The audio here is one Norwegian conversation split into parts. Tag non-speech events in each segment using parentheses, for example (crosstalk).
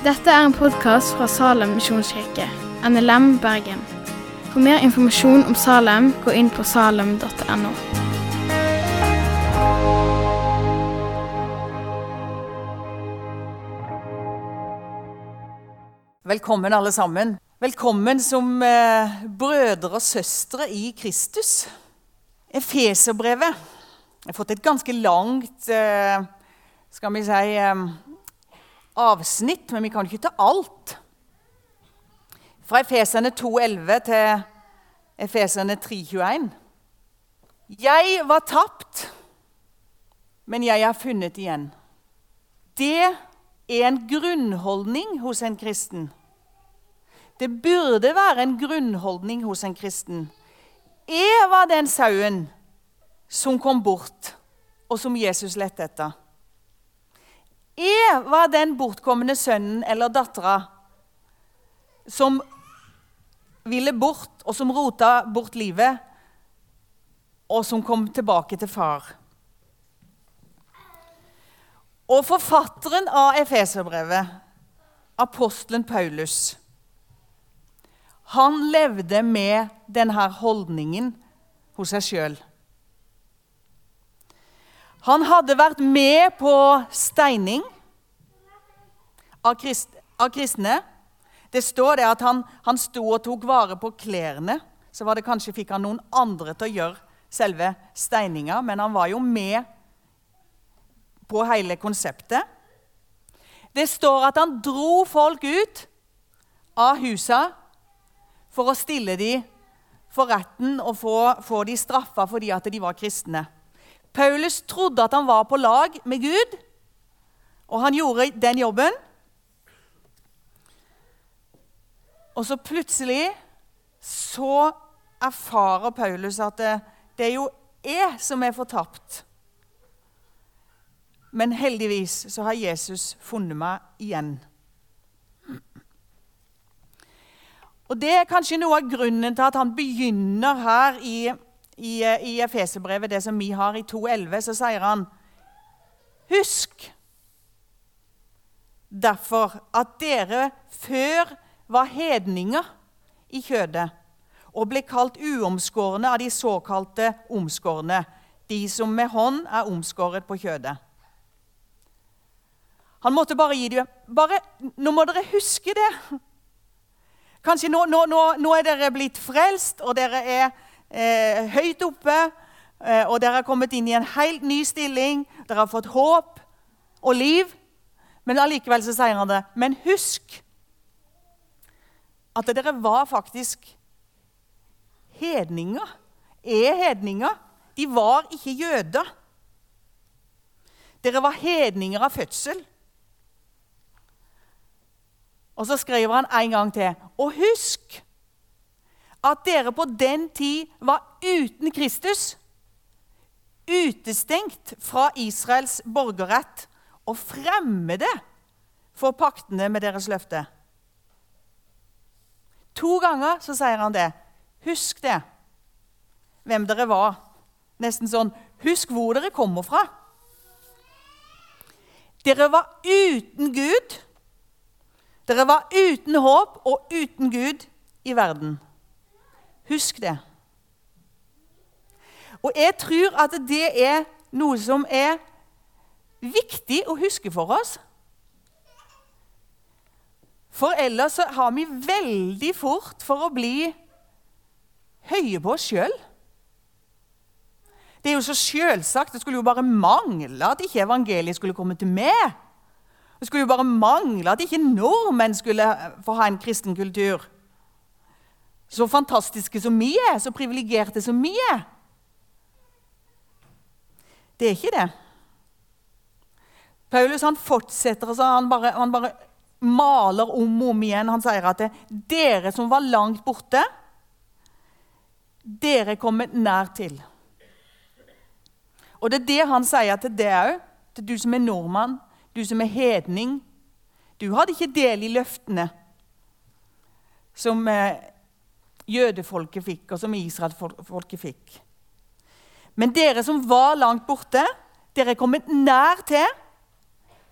Dette er en podkast fra Salem misjonskirke, NLM Bergen. For mer informasjon om Salem, gå inn på salem.no. Velkommen, alle sammen. Velkommen som eh, brødre og søstre i Kristus. Efeserbrevet Jeg har fått et ganske langt eh, skal vi si, eh, avsnitt, men vi kan ikke ta alt. Fra Efesene 2,11 til Efesene 3,21. Jeg var tapt, men jeg er funnet igjen. Det er en grunnholdning hos en kristen. Det burde være en grunnholdning hos en kristen. Jeg var den sauen som kom bort, og som Jesus lette etter. Jeg var den bortkomne sønnen eller dattera som ville bort, og som rota bort livet, og som kom tilbake til far. Og forfatteren av Efeserbrevet, apostelen Paulus, han levde med denne holdningen hos seg sjøl. Han hadde vært med på steining av, krist, av kristne. Det står det at han, han sto og tok vare på klærne. Så var det kanskje fikk han noen andre til å gjøre selve steininga, men han var jo med på hele konseptet. Det står at han dro folk ut av husa for å stille dem for retten og få, få de straffa fordi at de var kristne. Paulus trodde at han var på lag med Gud, og han gjorde den jobben. Og så plutselig så erfarer Paulus at det, det er jo jeg som er fortapt. Men heldigvis så har Jesus funnet meg igjen. Og Det er kanskje noe av grunnen til at han begynner her i, i, i Efeserbrevet, det som vi har i 2.11. Så sier han Husk derfor at dere før var hedninger i kjødet og ble kalt uomskårne av de såkalte omskårne, de som med hånd er omskåret på kjødet. Han måtte bare gi dem bare, Nå må dere huske det. Kanskje nå, nå, nå, nå er dere blitt frelst, og dere er eh, høyt oppe. Eh, og dere har kommet inn i en helt ny stilling. Dere har fått håp og liv. Men allikevel så sier han det. Men husk at dere var faktisk hedninger. Er hedninger. De var ikke jøder. Dere var hedninger av fødsel. Og så skriver han en gang til. Og husk at dere på den tid var uten Kristus, utestengt fra Israels borgerrett og fremmede for paktene med deres løfte. To ganger så sier han det. Husk det, hvem dere var. Nesten sånn Husk hvor dere kommer fra. Dere var uten Gud dere var uten håp og uten Gud i verden. Husk det. Og jeg tror at det er noe som er viktig å huske for oss. For ellers har vi veldig fort for å bli høye på oss sjøl. Det er jo så selvsagt. Det skulle jo bare mangle at ikke evangeliet skulle komme til meg. Det skulle jo bare mangle at ikke nordmenn skulle få ha en kristen kultur. Så fantastiske som vi er, så privilegerte som vi er. Det er ikke det. Paulus han fortsetter, og han bare, han bare maler om og om igjen. Han sier at det, dere som var langt borte, dere kommer nær til. Og det er det han sier til deg òg, til du som er nordmann du som er hedning. Du hadde ikke del i løftene som eh, jødefolket fikk, og som israelfolket fikk. Men dere som var langt borte, dere er kommet nær til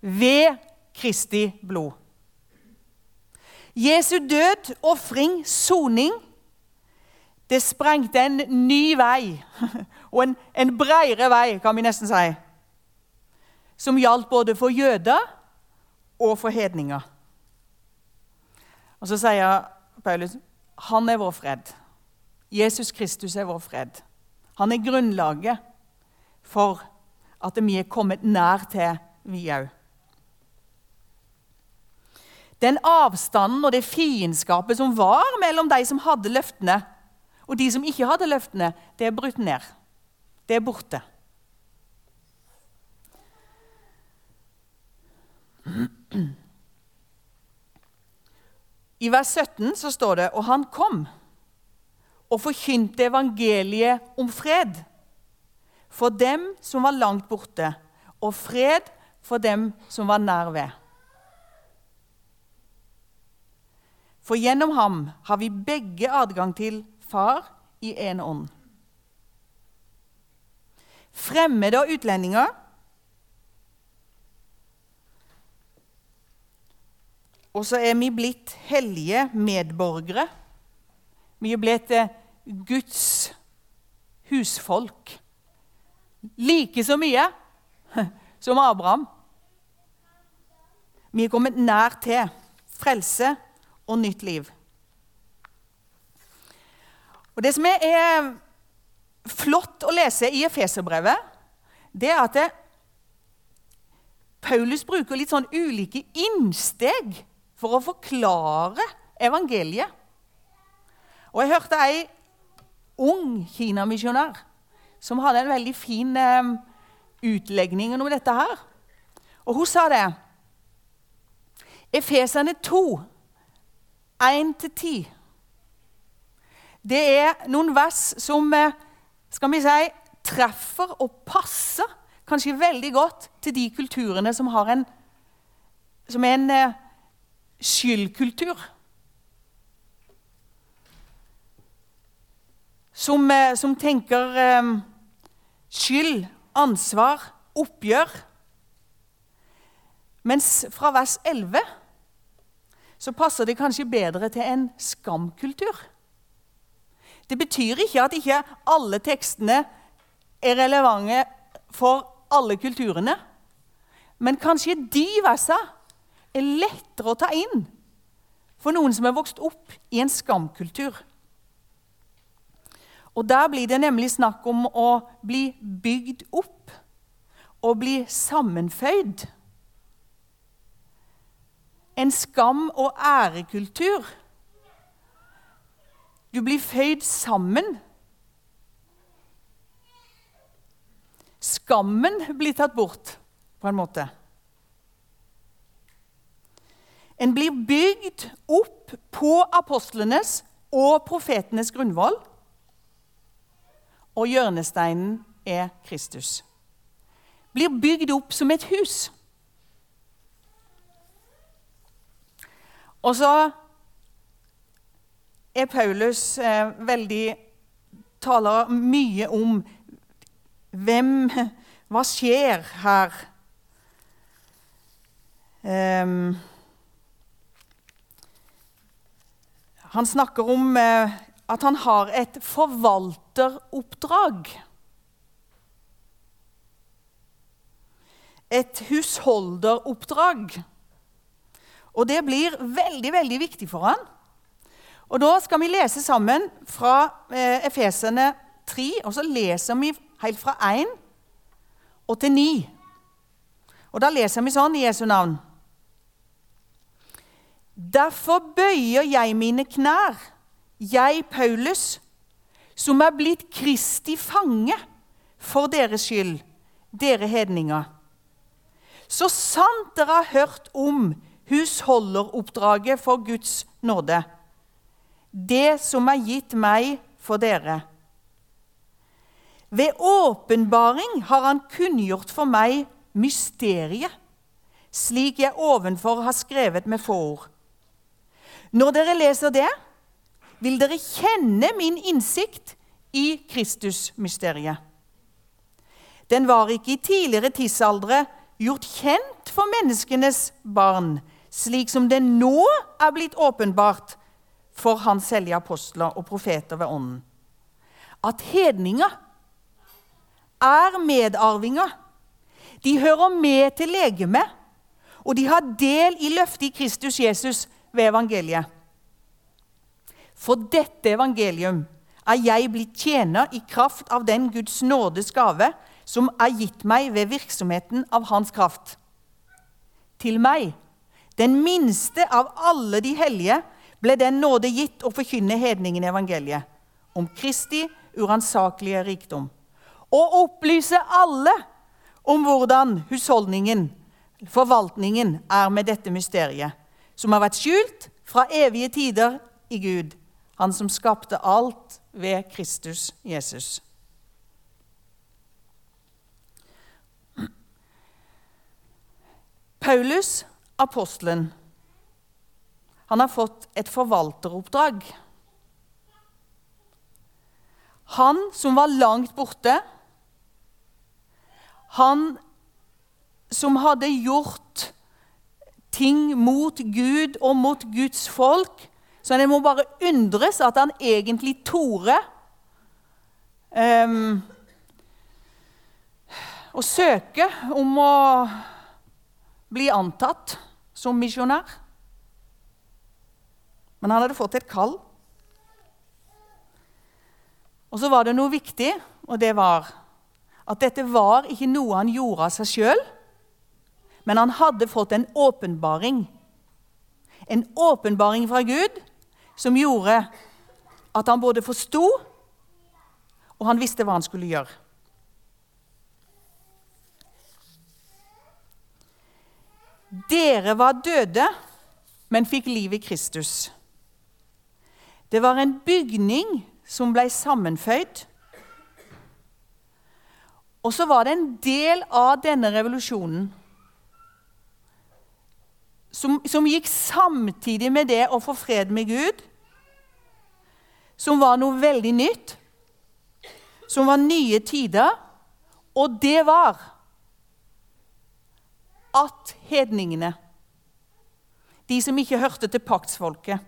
ved Kristi blod. Jesu død, ofring, soning, det sprengte en ny vei. (laughs) Og en, en bredere vei, kan vi nesten si. Som gjaldt både for jøder og for hedninger. Og så sier Paulus han er vår fred. Jesus Kristus er vår fred. Han er grunnlaget for at vi er kommet nær til, vi òg. Den avstanden og det fiendskapet som var mellom de som hadde løftene, og de som ikke hadde løftene, det er brutt ned. Det er borte. I vers 17 så står det Og han kom og forkynte evangeliet om fred for dem som var langt borte, og fred for dem som var nær ved. For gjennom ham har vi begge adgang til Far i én ånd. Fremmede og utlendinger Og så er vi blitt hellige medborgere. Vi er blitt eh, Guds husfolk. Like så mye (laughs) som Abraham. Vi er kommet nær til frelse og nytt liv. Og Det som er flott å lese i Efeserbrevet, det er at det, Paulus bruker litt sånn ulike innsteg for å forklare evangeliet. Og Jeg hørte ei ung kinamisjonær som hadde en veldig fin eh, utlegning om dette her. Og hun sa det. Efesene 2, 1-10. Det er noen vers som eh, skal vi si, treffer og passer kanskje veldig godt til de kulturene som, en, som er en eh, skyldkultur. Som, eh, som tenker eh, skyld, ansvar, oppgjør. Mens fra vers 11 så passer det kanskje bedre til en skamkultur. Det betyr ikke at ikke alle tekstene er relevante for alle kulturene. Men kanskje de versene er lettere å ta inn for noen som er vokst opp i en skamkultur. Og Der blir det nemlig snakk om å bli bygd opp og bli sammenføyd. En skam- og ærekultur. Du blir føyd sammen. Skammen blir tatt bort, på en måte. En blir bygd opp på apostlenes og profetenes grunnvoll og hjørnesteinen er Kristus. Blir bygd opp som et hus. Og så er Paulus eh, veldig taler mye om hvem Hva skjer her? Um, han snakker om eh, at han har et forvalteroppdrag. Et husholderoppdrag. Og det blir veldig, veldig viktig for han. Og Da skal vi lese sammen fra eh, Efesene 3, og så leser vi helt fra 1 og til 9. Og Da leser vi sånn i Jesu navn. Derfor bøyer jeg mine knær jeg, Paulus, som er blitt Kristi fange for deres skyld, dere hedninger. Så sant dere har hørt om husholderoppdraget for Guds nåde, det som er gitt meg for dere. Ved åpenbaring har han kunngjort for meg mysteriet, slik jeg ovenfor har skrevet med få ord. Når dere leser det, vil dere kjenne min innsikt i Kristusmysteriet. Den var ikke i tidligere tidsaldre gjort kjent for menneskenes barn, slik som det nå er blitt åpenbart for hans hellige apostler og profeter ved Ånden. At hedninger er medarvinger. De hører med til legemet, og de har del i løftet i Kristus Jesus ved evangeliet. For dette evangelium er jeg blitt tjener i kraft av den Guds nådes gave som er gitt meg ved virksomheten av Hans kraft. Til meg, den minste av alle de hellige, ble den nåde gitt å forkynne hedningen evangeliet om Kristi uransakelige rikdom. Og opplyse alle om hvordan husholdningen, forvaltningen, er med dette mysteriet, som har vært skjult fra evige tider i Gud, Han som skapte alt ved Kristus Jesus. Paulus, apostelen, han har fått et forvalteroppdrag. Han som var langt borte, han som hadde gjort ting mot Gud og mot Guds folk, så en må bare undres at han egentlig torde um, å søke om å bli antatt som misjonær. Men han hadde fått et kall. Og så var det noe viktig, og det var at dette var ikke noe han gjorde av seg sjøl, men han hadde fått en åpenbaring. En åpenbaring fra Gud som gjorde at han både forsto og han visste hva han skulle gjøre. Dere var døde, men fikk liv i Kristus. Det var en bygning som ble sammenføyd. Og så var det en del av denne revolusjonen som, som, gikk samtidig med det å få fred med Gud, som var noe veldig nytt, som var nye tider, og det var at hedningene, de som ikke hørte til paktsfolket,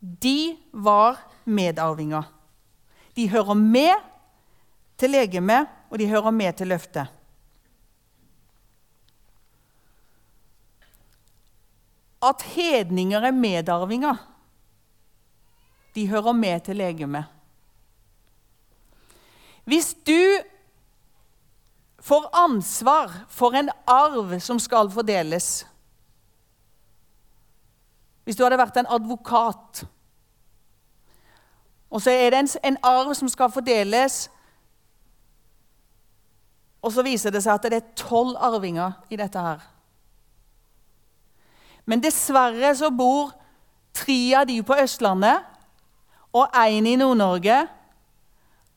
de var medarvinger. De hører med til legemet, og de hører med til løftet. At hedninger er medarvinger, de hører med til legemet. Hvis du får ansvar for en arv som skal fordeles Hvis du hadde vært en advokat, og så er det en, arv som skal fordeles og så viser det seg at det er tolv arvinger i dette her. Men dessverre så bor tre av de på Østlandet, og én i Nord-Norge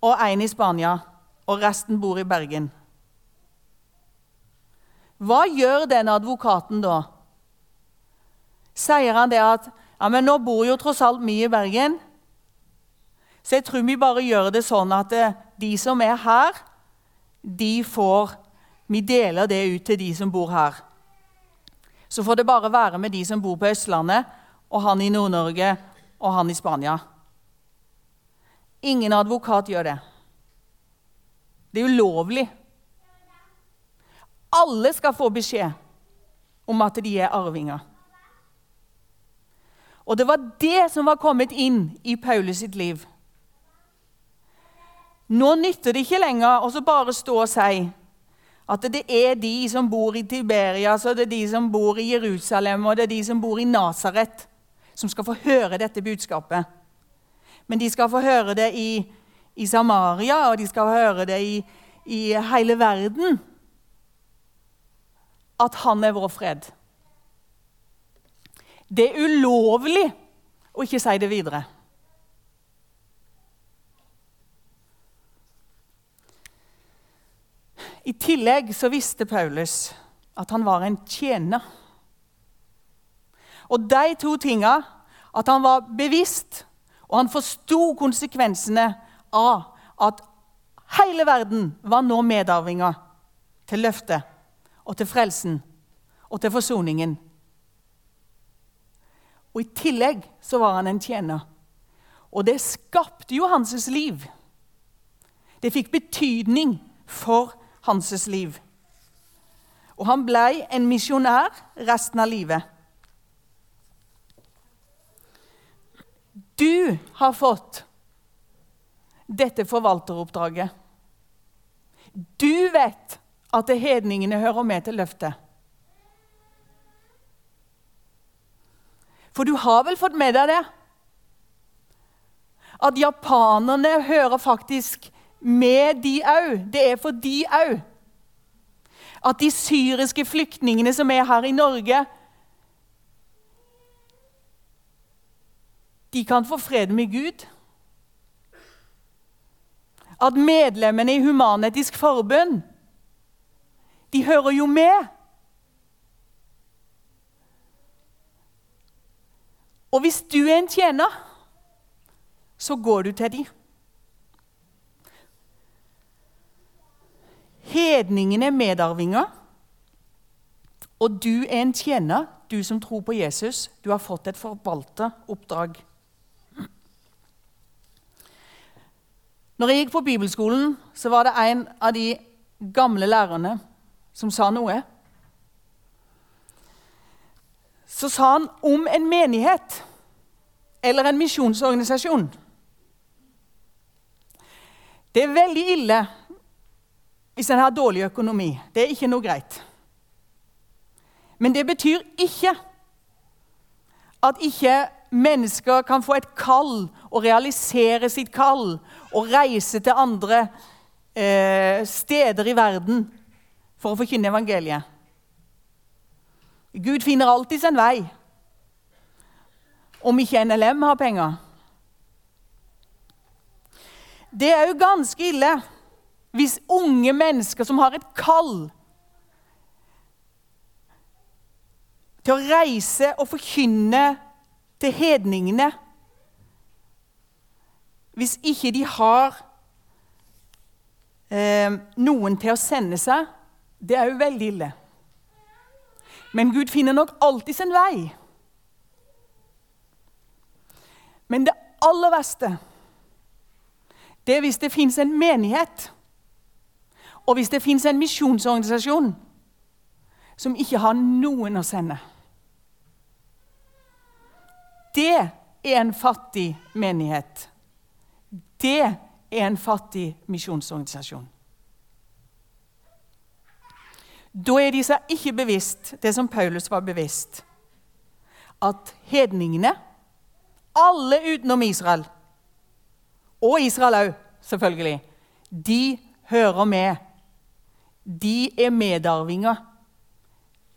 og én i Spania. Og resten bor i Bergen. Hva gjør den advokaten da? Sier han det at ja, men nå bor jo tross alt vi i Bergen, så jeg tror vi bare gjør det sånn at eh, de som er her, de får Vi deler det ut til de som bor her. Så får det bare være med de som bor på Østlandet, og han i Nord-Norge og han i Spania. Ingen advokat gjør det. Det er ulovlig. Alle skal få beskjed om at de er arvinger. Og det var det som var kommet inn i Paulus sitt liv. Nå nytter det ikke lenger å bare stå og si at det er de som bor i Tiberias, og det er de som bor i Jerusalem og det er de som bor i Nasaret, som skal få høre dette budskapet. Men de skal få høre det i, i Samaria, og de skal få høre det i, i hele verden at han er vår fred. Det er ulovlig å ikke si det videre. I tillegg så visste Paulus at han var en tjener. Og de to tinga, at han var bevisst og han forsto konsekvensene av at hele verden var nå medarvinger til løftet og til frelsen. og til forsoningen. Og I tillegg så var han en tjener. Og det skapte jo hans liv. Det fikk betydning for hans liv. Og han ble en misjonær resten av livet. Du har fått dette forvalteroppdraget. Du vet at hedningene hører med til løftet. For du har vel fått med deg det? At japanerne hører faktisk med de òg. Det er for de òg. At de syriske flyktningene som er her i Norge, de kan få fred med Gud. At medlemmene i Human-Etisk Forbund de hører jo med. Og hvis du er en tjener, så går du til dem. Hedningene er medarvinger, og du er en tjener, du som tror på Jesus. Du har fått et forvalteroppdrag. Når jeg gikk på bibelskolen, så var det en av de gamle lærerne som sa noe. Så sa han om en menighet eller en misjonsorganisasjon. Det er veldig ille hvis en har dårlig økonomi. Det er ikke noe greit. Men det betyr ikke at ikke mennesker kan få et kall og realisere sitt kall og reise til andre eh, steder i verden for å forkynne evangeliet. Gud finner alltid sin vei, om ikke NLM har penger. Det er jo ganske ille hvis unge mennesker som har et kall til å reise og forkynne til hedningene Hvis ikke de har eh, noen til å sende seg, det er jo veldig ille. Men Gud finner nok alltid sin vei. Men det aller verste det er hvis det fins en menighet, og hvis det fins en misjonsorganisasjon som ikke har noen å sende. Det er en fattig menighet. Det er en fattig misjonsorganisasjon. Da er de seg ikke bevisst det som Paulus var bevisst. At hedningene, alle utenom Israel, og Israel òg, selvfølgelig, de hører med. De er medarvinger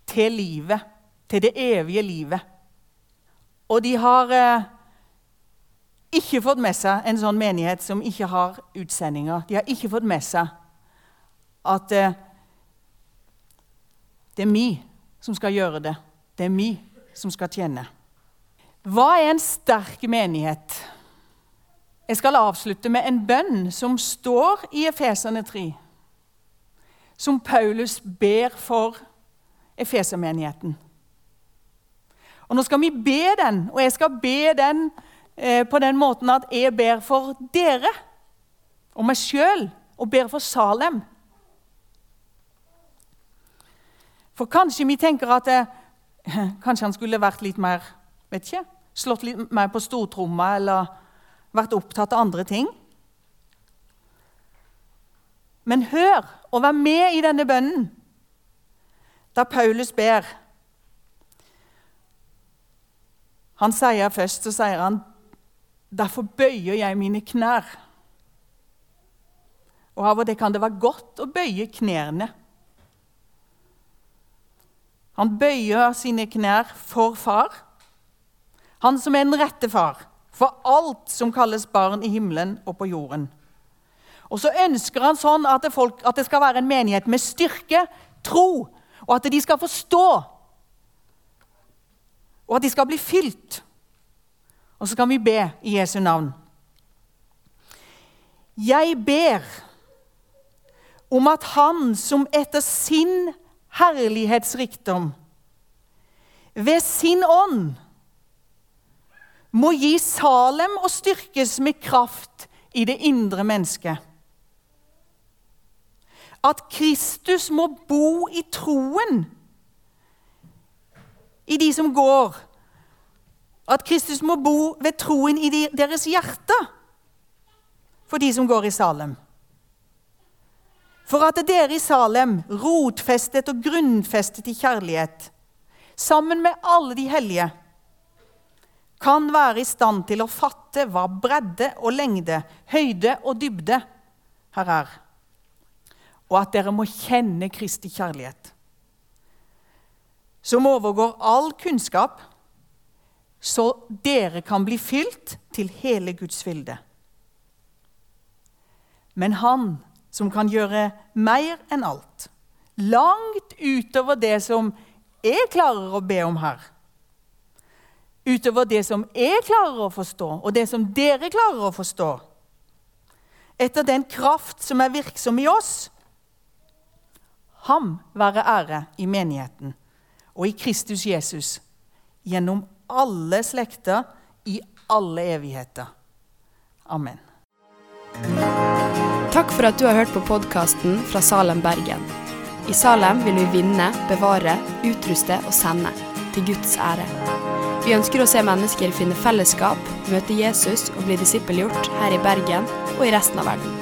til livet, til det evige livet. Og de har eh, ikke fått med seg en sånn menighet som ikke har utsendinger. De har ikke fått med seg at eh, det er vi som skal gjøre det. Det er vi som skal tjene. Hva er en sterk menighet? Jeg skal avslutte med en bønn som står i Efesene 3, som Paulus ber for Efesermenigheten. Og Nå skal vi be den, og jeg skal be den eh, på den måten at jeg ber for dere og meg sjøl, og ber for Salem. For kanskje vi tenker at eh, (laughs) kanskje han skulle vært litt mer vet ikke, Slått litt mer på stortromma eller vært opptatt av andre ting. Men hør og vær med i denne bønnen, da Paulus ber. Han sier først så sier han, 'Derfor bøyer jeg mine knær.' Og Av og til kan det være godt å bøye knærne. Han bøyer sine knær for far, han som er den rette far for alt som kalles barn i himmelen og på jorden. Og så ønsker han sånn at det, folk, at det skal være en menighet med styrke, tro, og at de skal forstå. Og at de skal bli fylt. Og så kan vi be i Jesu navn. Jeg ber om at Han som etter sin herlighetsrikdom ved sin ånd må gi Salem og styrkes med kraft i det indre mennesket. At Kristus må bo i troen i de som går. At Kristus må bo ved troen i deres hjerte for de som går i Salem. For at dere i Salem, rotfestet og grunnfestet i kjærlighet, sammen med alle de hellige, kan være i stand til å fatte hva bredde og lengde, høyde og dybde her er, og at dere må kjenne Kristi kjærlighet, som overgår all kunnskap, så dere kan bli fylt til hele Guds fylde. Men Han som kan gjøre mer enn alt, langt utover det som jeg klarer å be om her, utover det som jeg klarer å forstå, og det som dere klarer å forstå, etter den kraft som er virksom i oss, ham være ære i menigheten og i Kristus Jesus gjennom alle slekter i alle evigheter. Amen. Takk for at du har hørt på podkasten fra Salem, Bergen. I Salem vil vi vinne, bevare, utruste og sende, til Guds ære. Vi ønsker å se mennesker finne fellesskap, møte Jesus og bli disippelgjort her i Bergen og i resten av verden.